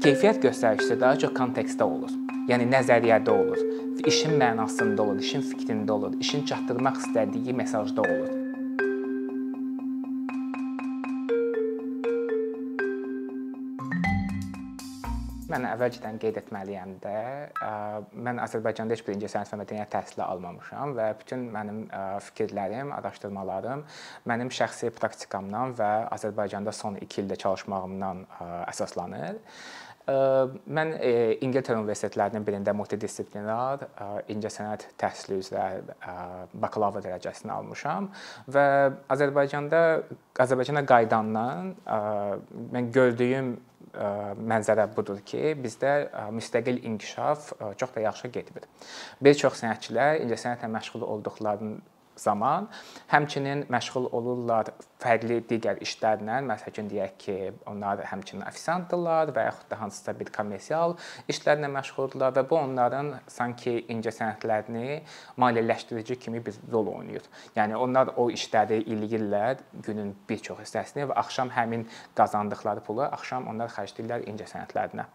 Keyfiyyət göstəricisi daha çox kontekstdə olur. Yəni nəzəriyyədə olur. İşin mənasında olur, işin fikrində olur, işin çatdırmaq istədiyi mesajda olur. Mən əvvəlcədən qeyd etməliyəm də, mən Azərbaycanda heç bir incəsənət və mədəniyyət təhsili almamışam və bütün mənim fikirlərim, araşdırmalarım mənim şəxsi praktikamdan və Azərbaycanda son 2 ildə çalışmağımdan əsaslanır. Mən İngiltərə universitetlərinin birində multidisiplinar incəsənət təhsili üzrə bakalavr dərəcəsini almışam və Azərbaycanda Azərbaycana qayıdandan mən gördüyüm mənzərə budur ki, bizdə müstəqil inkişaf çox da yaxşı getmir. Bir çox sənətçilər incəsənətlə məşğul olduqlarının zaman həmçinin məşğul olurlar fərqli digər işlərlə. Məsəl üçün deyək ki, onlar həmçinin ofisiantdırlar və yaxud da hansısa bir kommersial işlərlə məşğuldurlar və bu onların sanki incəsənətlərini maliyyələşdirici kimi bir rol oynayır. Yəni onlar o işləri eləyirlər günün bir çox hissəsini və axşam həmin qazandıqları pulu axşam onlar xərcləyirlər incəsənətlərinə.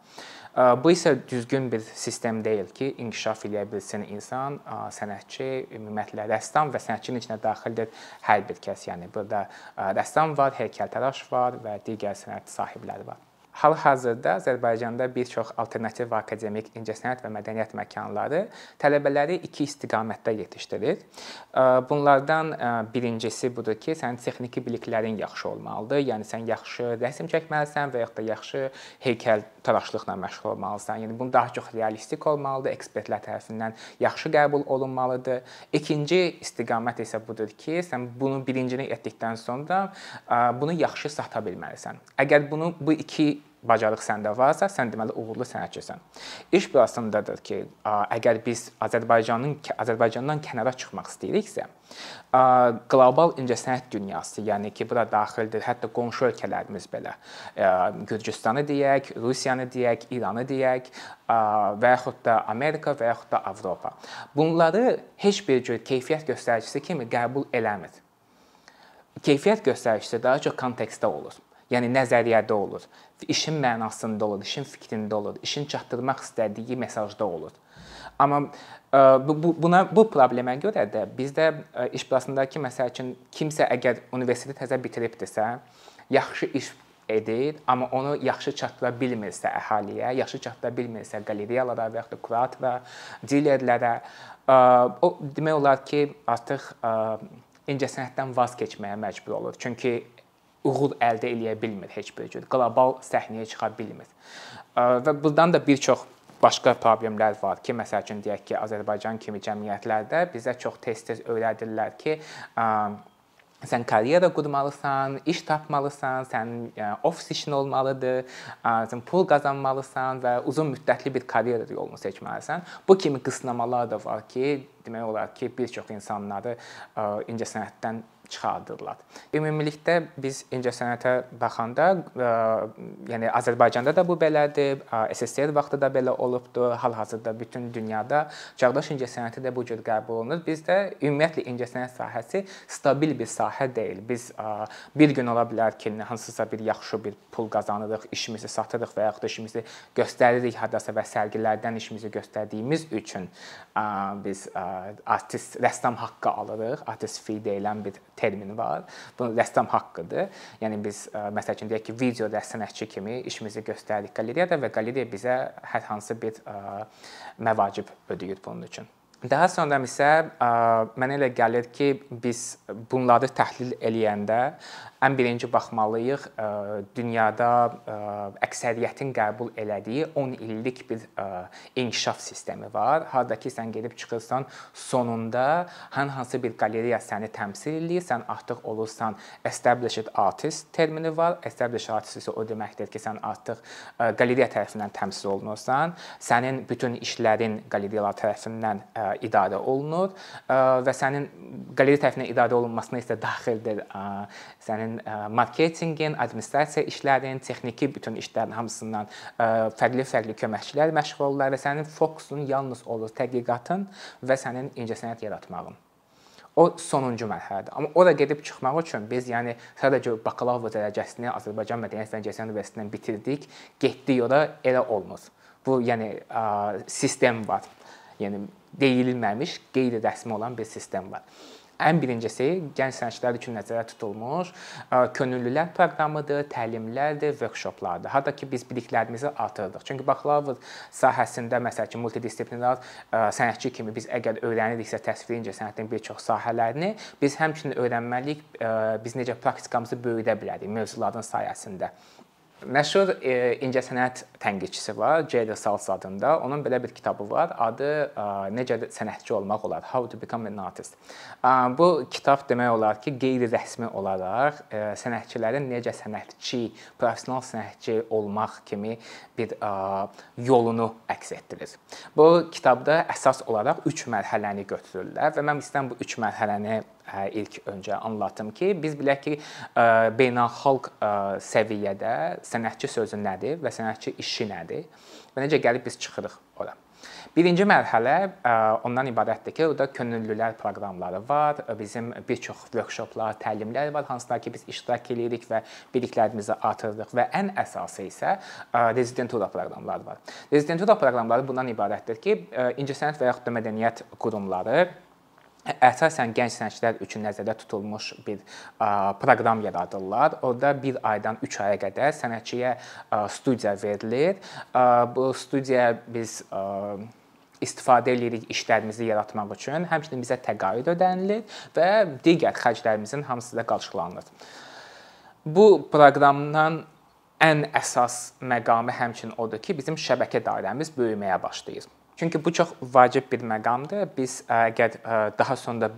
Bu isə düzgün bir sistem deyil ki, inkişaf eləyə bilsin insan, sənətçi, ümumiyyətlə rəssam və sənətçinin içinə daxildir hər bir kəs. Yəni burada rəssam var, heykəltaraş var və digər sənət sahibləri var. Hal-hazırda Azərbaycanda bir çox alternativ akademik incəsənət və mədəniyyət məkanları tələbələri iki istiqamətdə yetişdirir. Bunlardan birincisi budur ki, sənin texniki biliklərin yaxşı olmalıdır. Yəni sən yaxşı rəsm çəkməlisən və ya da yaxşı heykəl taraşlıqla məşğul olmalısan. Yəni bunu daha çox realistik olmalıdır, ekspertlər tərəfindən yaxşı qəbul olunmalıdır. İkinci istiqamət isə budur ki, sən bunu birincini etdikdən sonra bunu yaxşı sata bilməlisən. Əgər bunu bu iki bacarıq səndə varsa, sən deməli uğurlu sənətçisən. İş burasındadır ki, əgər biz Azərbaycanın Azərbaycandan kənara çıxmaq istəyiriksə, qlobal incəsənət dünyası, yəni ki, bura daxildir, hətta qonşu ölkələrimiz belə, Gürcüstanı deyək, Rusiyanı deyək, İranı deyək və yaxud da Amerika və yaxud da Avropa. Bunları heç bir cür keyfiyyət göstəricisi kimi qəbul eləmir. Keyfiyyət göstəricisi daha çox kontekstdə olur. Yəni nəzəriyyədə olur. İşin mənasında olur, işin fikrində olur, işin çatdırmaq istədiyi mesajda olur. Amma bu buna bu problemə görə də bizdə iş burasındakı məsəl üçün kimsə əgər universiteti təzə bitiribdirsə, yaxşı iş edir, amma onu yaxşı çatdıra bilmirsə əhaliyə, yaxşı çatdıra bilmirsə qaleriyalara və ya da kuratora, dilerlərə, o demək olar ki, artıq incəsənətdən vaz keçməyə məcbur olur. Çünki uğur əldə eləyə bilmir heç bir cür. Qlobal səhnəyə çıxa bilmir. Və burdan da bir çox başqa problemlər var ki, məsəl üçün deyək ki, Azərbaycan kimi cəmiyyətlərdə bizə çox tez-tez öyrədirlər ki, sən karyera qurmalısan, iş tapmalısan, yəni, ofis işin olmalıdır, sən pul qazanmalısan və uzun müddətli bir karyera yolunu seçməlisən. Bu kimi qısnamalar da var ki, demək olar ki, bir çox insanları incəsənətdən çıxardırlar. Ümumilikdə biz incəsənətə baxanda, ə, yəni Azərbaycanda da bu belədir, SSR vaxtı da belə olubdu, hal-hazırda bütün dünyada çağdaş incəsənəti də bu cür qəbul olunur. Bizdə ümumiyyətlə incəsənət sahəsi stabil bir sahə deyil. Biz ə, bir gün ola bilər ki, hansısa bir yaxşı bir pul qazanırıq, işimizi satırıq və yaxud da işimizi göstəririk hardasa və sərgilərdən işimizi göstərdiyimiz üçün ə, biz ə, artist rəssam haqqı alırıq. Artist fee deyilən bir termini var. Bu rəssam haqqıdır. Yəni biz ə, məsəl üçün deyək ki, video rəssənətçi kimi işimizi göstəririk qalereyada və qaleriya bizə hər hansı bir ə, məvacib ödəyir bunun üçün. Daha sonra isə ə, mənə elə gəlir ki, biz bunları təhlil eləyəndə ən birinci baxmalıyıq dünyada əksəriyyətin qəbul elədiyi 10 illik bir inkişaf sistemi var. Harda ki sən gedib çıxırsan, sonunda hər hansı bir qalereya səni təmsil eləyir, sən artıq olursan established artist termini var. Established artist isə o deməkdir ki, sən artıq qalereya tərəfindən təmsil olunursan. Sənin bütün işlərin qalereyalar tərəfindən idarə olunur və sənin qalereya tərəfindən idarə olunmasına isə daxildir sənin marketinqin, administrasiya işlərinin, texniki bütün işlərin hamısından fərqli-fərqli köməkçilər məşğul olurlar və sənin fokusun yalnız olur tədqiqatın və sənin incəsənət yaratmağın. O sonuncu mərhələdir. Amma ora gedib çıxmaq üçün biz yəni sadəcə bakalavr dərəcəsini Azərbaycan Mədəniyyət və İncəsənət Universitetindən bitirdik, getdik ora elə olmur. Bu yəni sistem var. Yəni deyilməmiş, qeyri-rəsmi olan bir sistem var. Ən birincisi gənc sənətçilər üçün nəzərdə tutulmuş könüllülər proqramıdır, təlimlərdir, workshoplardır. Harda ki biz biliklərimizi artırdıq. Çünki bakalavr sahəsində məsəl üçün multidisiplinar sənətçi kimi biz əgər öyrəniriksə təsviri incəsənətin bir çox sahələrini, biz həmçinin öyrənməliyik biz necə praktikamızı böyüdə bilərik mövzuların sayəsində. Məşhur e, incəsənət tənqidçisi var, J.D. Salz adında. Onun belə bir kitabı var. Adı e, Necə sənətçi olmaq olar? How to become an artist. E, bu kitab demək olar ki, qeyri-rəsmi olaraq e, sənətçilərin necə sənətçi, professional sənətçi olmaq kimi bir e, yolunu əks etdirir. Bu kitabda əsas olaraq 3 mərhələni götürürlər və mən istəyirəm bu 3 mərhələni Hə, ilk öncə anlatım ki, biz bilək ki, beynəlxalq səviyyədə sənətçi sözü nədir və sənətçi işi nədir və necə gəlib biz çıxırıq ora. Birinci mərhələ ondan ibarətdir ki, orada könüllülər proqramları var, bizim bir çox workshoplar, təlimlər var, hansılar ki biz iştirak edirik və biliklərimizi artırırıq və ən əsası isə rezidentura proqramları var. Rezidentura proqramları bundan ibarətdir ki, incəsənət və yaxud da mədəniyyət qurumları əsasən gənc sənətçilər üçün nəzərdə tutulmuş bir proqram yaradırlar. Orda 1 aydan 3 aya qədər sənətçiyə studiya verilir. Bu studiyaya biz istifadə edirik işlərimizi yaratmaq üçün. Həmçinin bizə təqaüd ödənilir və digər xərclərimizin hamısı da qarşılanır. Bu proqramdan ən əsas məqamı həmçinin odur ki, bizim şəbəkə dairəmiz böyüməyə başlayır. Çünki bu çox vacib bir məqamdır. Biz əgər daha sonra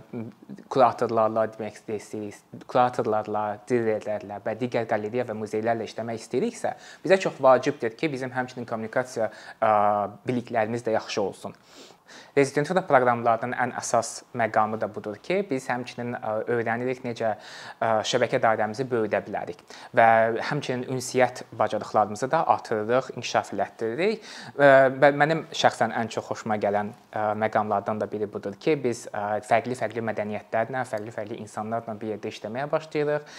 kuratorlarla demək istəyirik, kuratorlarla, dilerlərlə və digər qaleriya və muzeylərlə işləmək istəyiriksə, bizə çox vacibdir ki, bizim həmçinin kommunikasiya biliklərimiz də yaxşı olsun. Rezidentura proqramlarının ən əsas məqamı da budur ki, biz həmçinin öyrənirik necə şəbəkə dairəmizi böyüdə bilərik və həmçinin ünsiyyət bacarıqlarımızı da artırırıq, inkişaf elətdiririk. Və mənim şəxsən ən çox xoşuma gələn məqamlardan da biri budur ki, biz fərqli-fərqli mədəniyyətlərlə, fərqli-fərqli insanlarla bir yerdə işləməyə başlayırıq.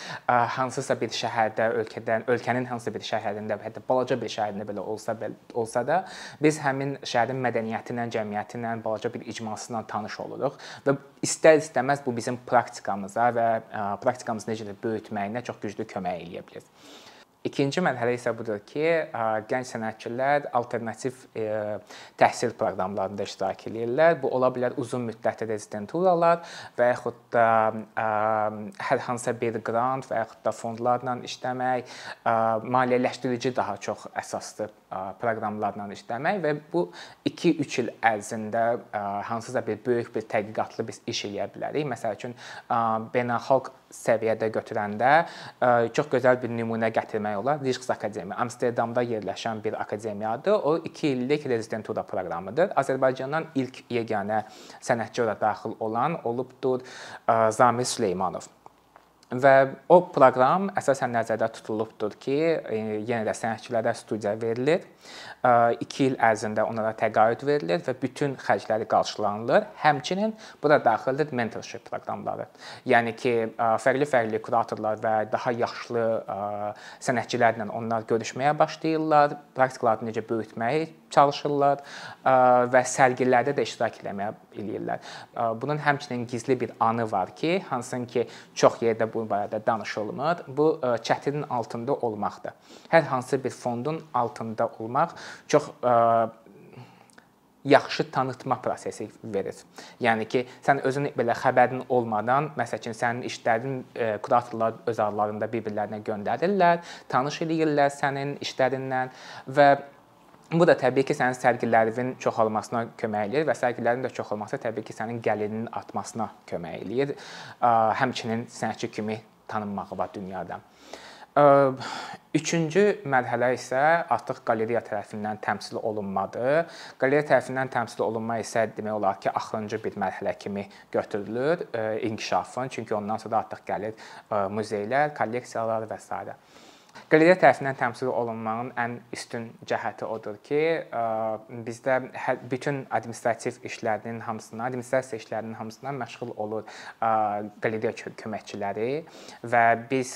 Hansısa bir şəhərdə, ölkədən, ölkənin hansısa bir şəhərində, hətta balaca bir şəhərində belə olsa olsa da, biz həmin şəhərin mədəniyyəti ilə, cəmiyyəti ilə, balaca bir icması ilə tanış oluruq və istər-istəməz bu bizim praktikamıza və praktikamızı necə də böyütməyinə çox güclü kömək edə bilər. İkinci mərhələ isə budur ki, gənc sənətçilər alternativ təhsil proqramlarında iştirak edirlər. Bu ola bilər uzun müddətli rezidenturalar və yaxud da hər hansısa bir qrant və yaxud da fondlarla işləmək, maliyyələşdirici daha çox əsasdır proqramlarla işləmək və bu 2-3 il ərzində hansısa bir böyük bir tədqiqatlı biz iş eləyə bilərik. Məsəl üçün beynəlxalq səviyyədə götürəndə çox gözəl bir nümunə gətirmək olar. Rijks Akademiya Amsterdamda yerləşən bir akademiyadır. O 2 illik rezidentura proqramıdır. Azərbaycandan ilk yeganə sənətçi ora daxil olan olubdur Zamir Süleymanov. Və o proqram əsasən nəzərdə tutulubdur ki, e, yenə də sənətçilərə studiya verilir. 2 il ərzində onlara təqaüd verilir və bütün xərcləri qarşılanılır. Həmçinin bura daxildir mentorship proqramları. Yəni ki, fərqli-fərqli kuratorlar və daha yaşlı sənətçilərlə onlar görüşməyə başlayırlar, praktikalarını necə böyütməyi çalışırlar və sərgilərdə də iştirak etməyə eləyirlər. Bunun həmçinin gizli bir anı var ki, hansın ki, çox yerdə bu barədə danışılmır. Bu çətinin altında olmaqdır. Hər hansı bir fondun altında olmaq çox e, yaxşı tanıtma prosesi verir. Yəni ki, sən özün belə xəbərin olmadan, məsələn, sənin işlərin e, kuratorlar öz aralarında bir-birlərinə göndərirlər, tanış eləyirlər sənin işlərindən və Bu da təbii ki, sənin sərgilərinin çoxalmasına kömək eləyir və sərgilərin də çoxalması təbii ki, sənin gəlirinin artmasına kömək eləyir. Həmçinin sənətçi kimi tanınmağı var dünyada. Üçüncü mərhələ isə artıq qaleriya tərəfindən təmsil olunmadır. Qaleriya tərəfindən təmsil olunma isə demək olar ki, axırıncı bir mərhələ kimi götürülür inkişafın, çünki ondan sonra artıq gəlir muzeylər, kolleksiyalar və s. Qaleriya tərəfindən təmsil olunmanın ən üstün cəhəti odur ki, bizdə bütün administrativ işlərinin hamısına, administrasiya işlərinin hamısına məşğul olur qaleriya köməkçiləri və biz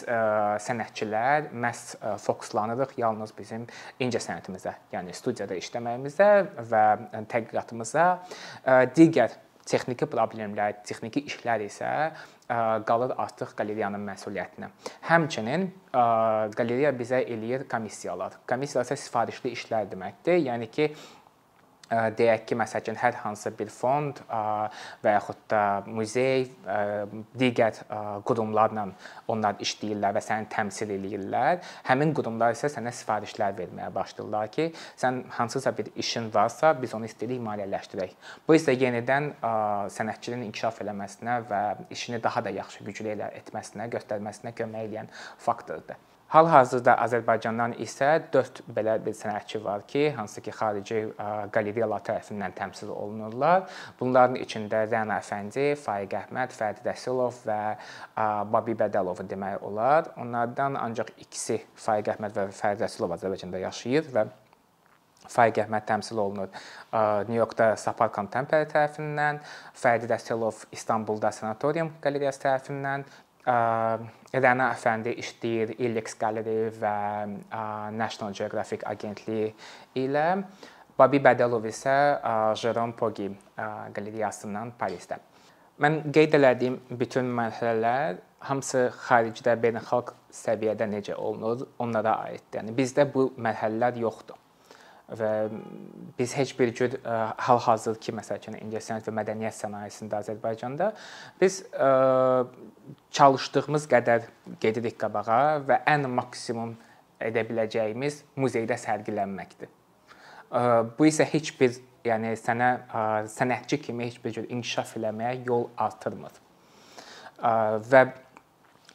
sənətçilər məhz fokuslanırıq yalnız bizim incə sənətimizə, yəni studiyada işləməyimizə və tədqiqatımıza. Digər texniki problemlər, texniki işlər isə qalır artıq qaleriyanın məsuliyyətinə. Həmçinin qaleriya bizə eləyir komissiyalar. Komissiyalar isə sifarişli işlər deməkdir. Yəni ki, deyək ki, məsəl üçün hər hansı bir fond və yaxud da muzey digər qurumlarla onlar işləyirlər və səni təmsil eləyirlər. Həmin qurumlar isə sənə sifarişlər verməyə başlayırlar ki, sən hansısa bir işin varsa, biz onu istəyirik maliyyələşdirək. Bu isə yenidən sənətçinin inkişaf eləməsinə və işini daha da yaxşı güclü etməsinə, göstərməsinə kömək edən faktordur. Hal-hazırda Azərbaycandan isə 4 belə bir sənətçi var ki, hansı ki, xarici qaleriyalar tərəfindən təmsil olunurlar. Bunların içində Rəna Əfəndi, Faiq Əhməd, Fərdi Rəsulov və Babi Bədəlov demək olar. Onlardan ancaq ikisi Faiq Əhməd və Fərdi Rəsulov Azərbaycanda yaşayır və Faiq Əhməd təmsil olunur New Yorkda Sapar Contemporary tərəfindən, Fərdi Rəsulov İstanbulda Sanatorium qalereyası tərəfindən, Rəna Əfəndi işləyir Illex Gallery və National Geographic agentliyi ilə. Babi Bədəlov isə Jerome Poggi qalereyasından Parisdə. Mən qeyd elədiyim bütün mərhələlər hamısı xaricdə beynəlxalq səviyyədə necə olunur, onlara aiddir. Yəni bizdə bu mərhələlər yoxdur və biz heç bir cür hal-hazırki məsəl üçün incəsənət və mədəniyyət sənayesində Azərbaycanda biz çalışdığımız qədər gedirik qabağa və ən maksimum edə biləcəyimiz muzeydə sərgilənməkdir. Bu isə heç bir, yəni sənə sənətçi kimi heç bir cür inkişaf eləməyə yol artırmır. Və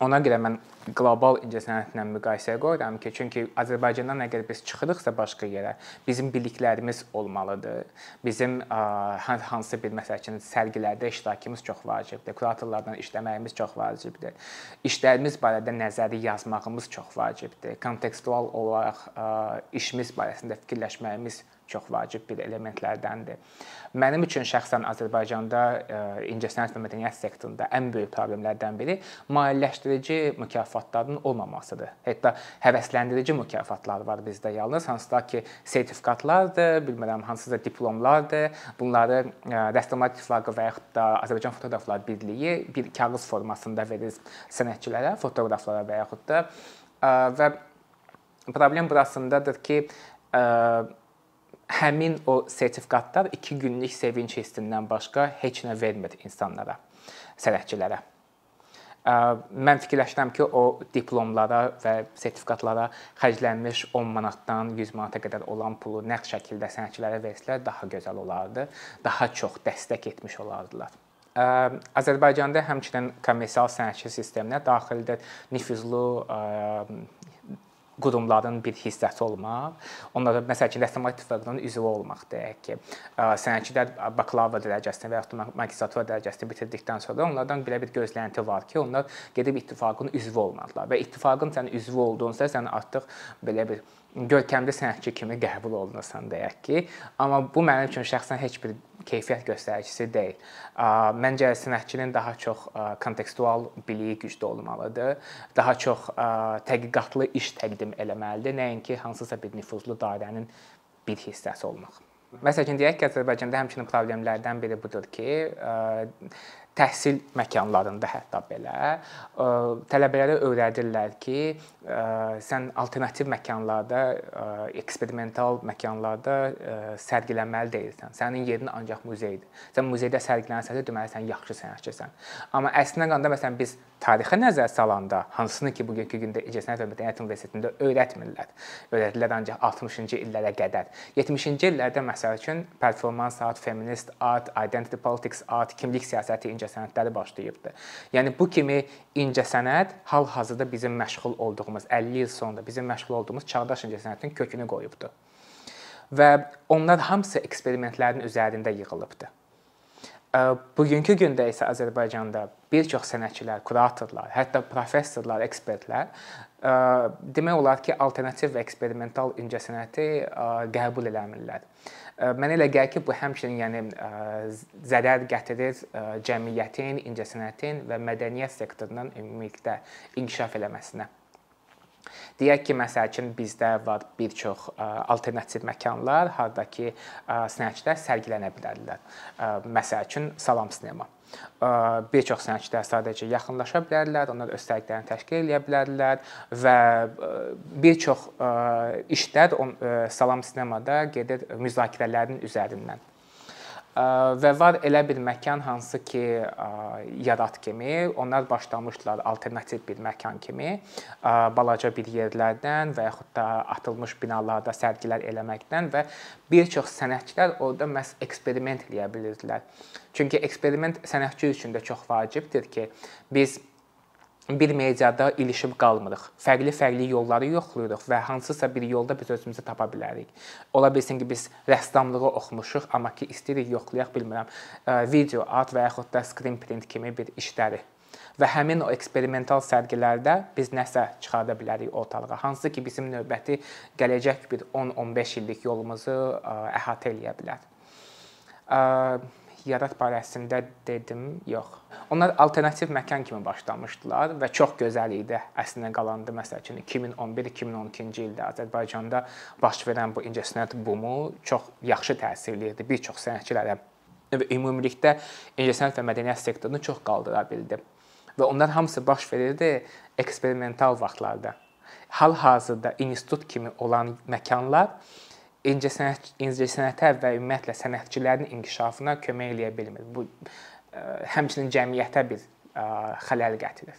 Ona görə mən qlobal incəsənətlə müqayisəyə qoyuram ki, çünki Azərbaycandan əgər biz çıxırıqsa başqa yerə, bizim biliklərimiz olmalıdır. Bizim hər hansı bir məsəl üçün sərgilərdə iştirakımız çox vacibdir. Kuratorlarla işləməyimiz çox vacibdir. İşlərimiz barədə nəzəri yazmağımız çox vacibdir. Kontekstual olaraq işimiz barəsində fikirləşməyimiz çox vacib bir elementlərdəndir. Mənim üçün şəxsən Azərbaycanda incəsənət və mədəniyyət sektorunda ən böyük problemlərdən biri maliyyələşdirici mükafatların olmamasıdır. Hətta həvəsləndirici mükafatlar var bizdə yalnız, hansılar ki, sertifikatlardır, bilmirəm, hansısa diplomlardır. Bunları Rəssamlar İttifaqı və yaxud da Azərbaycan Fotoqraflar Birliyi bir kağız formasında verir sənətçilərə, fotoqraflara və yaxud da və problem burasındadır ki, həmin o sertifikatlar 2 günlük sevinc hissindən başqa heç nə vermir insanlara, sənətçilərə. Mən fikirləşirəm ki, o diplomlara və sertifikatlara xərclənmiş 10 manatdan 100 manata qədər olan pulu nəqd şəkildə sənətçilərə versələr daha gözəl olardı, daha çox dəstək etmiş olardılar. Azərbaycanda həmçinin kommersial sənətçi sisteminə daxildir nüfuzlu qurumların bir hissəsi olmaq, onlara məsəl üçün Rəssamlar İttifaqının üzvü olmaq deyək ki, sənətçilər bakalavr dərəcəsində və ya magistratura dərəcəsində bitirdikdən sonra onlardan belə bir gözlənti var ki, onlar gedib ittifaqın üzvü olmalıdırlar və ittifaqın sən üzvü olduğunsa sən artıq belə bir görkəmli sənətçi kimi qəbul olunursan deyək ki, amma bu mənim üçün şəxsən heç bir keyfiyyət göstəricisi deyil. Məncə sənətçinin daha çox kontekstual biliyi güclü olmalıdır. Daha çox tədqiqatlı iş təqdim eləməlidir, nəinki hansısa bir nüfuzlu dairənin bir hissəsi olmaq. Məsələn, deyək ki, Azərbaycanda həmçinin problemlərdən biri budur ki, təhsil məkanlarında hətta belə tələbələrə öyrədirlər ki, sən alternativ məkanlarda, eksperimental məkanlarda sərgilənməli deyilsən. Sənin yerin ancaq muzeydir. Sən muzeydə sərgilənsən, deməli sən yaxşı sənətçisən. Amma əslində qanda məsələn biz tarixə nəzər salanda, hansını ki, bugünkü gündə İncəsənət və Mədəniyyət Universitetində öyrətmirlər. Öyrədilər ancaq 60-cı illərə qədər. 70-ci illərdə məsəl üçün performans art, feminist art, identity politics art, kimlik siyasəti incəsənətləri başlayıbdı. Yəni bu kimi incəsənət hal-hazırda bizim məşğul olduğumuz 50 il sonra bizim məşğul olduğumuz çağdaş incəsənətin kökünü qoyubdu. Və onlar hamısı eksperimentlərin üzərində yığılıbdı. Bugünkü gündə isə Azərbaycanda bir çox sənətçilər, kuratorlar, hətta professorlar, ekspertlər demək olar ki, alternativ və eksperimental incəsənəti qəbul eləmirlər. Mənə elə gəlir ki, bu həmçinin yəni zərər gətirir cəmiyyətin, incəsənətin və mədəniyyət sektorunun ümumilikdə inkişaf eləməsinə. Deyək ki, məsəl üçün bizdə var bir çox alternativ məkanlar, hardakı sənətçilər sərgilənə bilərlər. Məsəl üçün Salam sinema. Bir çox sənətçilər sadəcə yaxınlaşa bilərlər, onlar öz sərgilərini təşkil edə bilərlər və bir çox işlər Salam sinemada gedir müzakirələrin üzərindən və var elə bir məkan hansı ki Yarat kimi onlar başlamışdılar alternativ bir məkan kimi balaca bir yerlərdən və yaxud da atılmış binalarda sərgilər eləməkdən və bir çox sənətçilər orada məhz eksperiment eləyə bilirdilər. Çünki eksperiment sənətçi üçün də çox vacibdir ki, biz bir mediada ilişib qalmırıq. Fərqli-fərqli yolları yoxlayırıq və hansısa bir yolda biz özümüzü tapa bilərik. Ola bilsin ki, biz rəssamlığı oxumuşuq, amma ki istəyirik yoxlayaq bilmirəm, video, art və yaxud da screen print kimi bir işləri və həmin o eksperimental sərgilərdə biz nəsə çıxarda bilərik ortalığa. Hansı ki bizim növbəti gələcək bir 10-15 illik yolumuzu əhatə eləyə bilər yarat barəsində dedim, yox. Onlar alternativ məkan kimi başlamışdılar və çox gözəl idi. Əslində qalanda məsəl üçün 2011-2012-ci ildə Azərbaycanda baş verən bu incəsənət bumu çox yaxşı təsirli idi bir çox sənətçilərə və ümumilikdə incəsənət və mədəniyyət sektorunu çox qaldıra bildi. Və onlar hamısı baş verirdi eksperimental vaxtlarda. Hal-hazırda institut kimi olan məkanlar incəsənət incəsənətə və ümumiyyətlə sənətçilərin inkişafına kömək eləyə bilmir. Bu həmçinin cəmiyyətə bir xələl gətirir.